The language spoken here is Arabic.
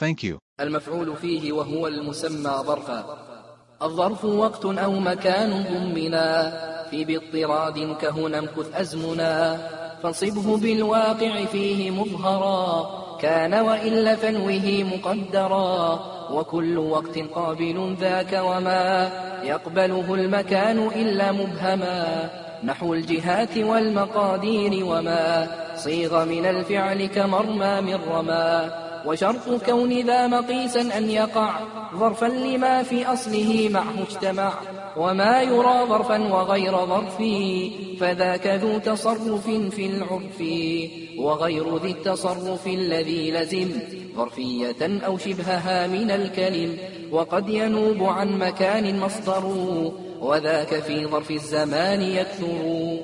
Thank you. المفعول فيه وهو المسمى ظرفا. الظرف وقت أو مكان ضمنا. في باضطراد كهنا امكث أزمنا. فانصبه بالواقع فيه مظهرا. كان وإلا فنوه مقدرا. وكل وقت قابل ذاك وما يقبله المكان إلا مبهما. نحو الجهات والمقادير وما صيغ من الفعل كمرمى من رما وشرط كون ذا مقيسا أن يقع ظرفا لما في أصله معه اجتمع وما يرى ظرفا وغير ظرف فذاك ذو تصرف في العرف. وغير ذي التصرف الذي لزم ظرفية أو شبهها من الكلم. وقد ينوب عن مكان مصدر وذاك في ظرف الزمان يكثر.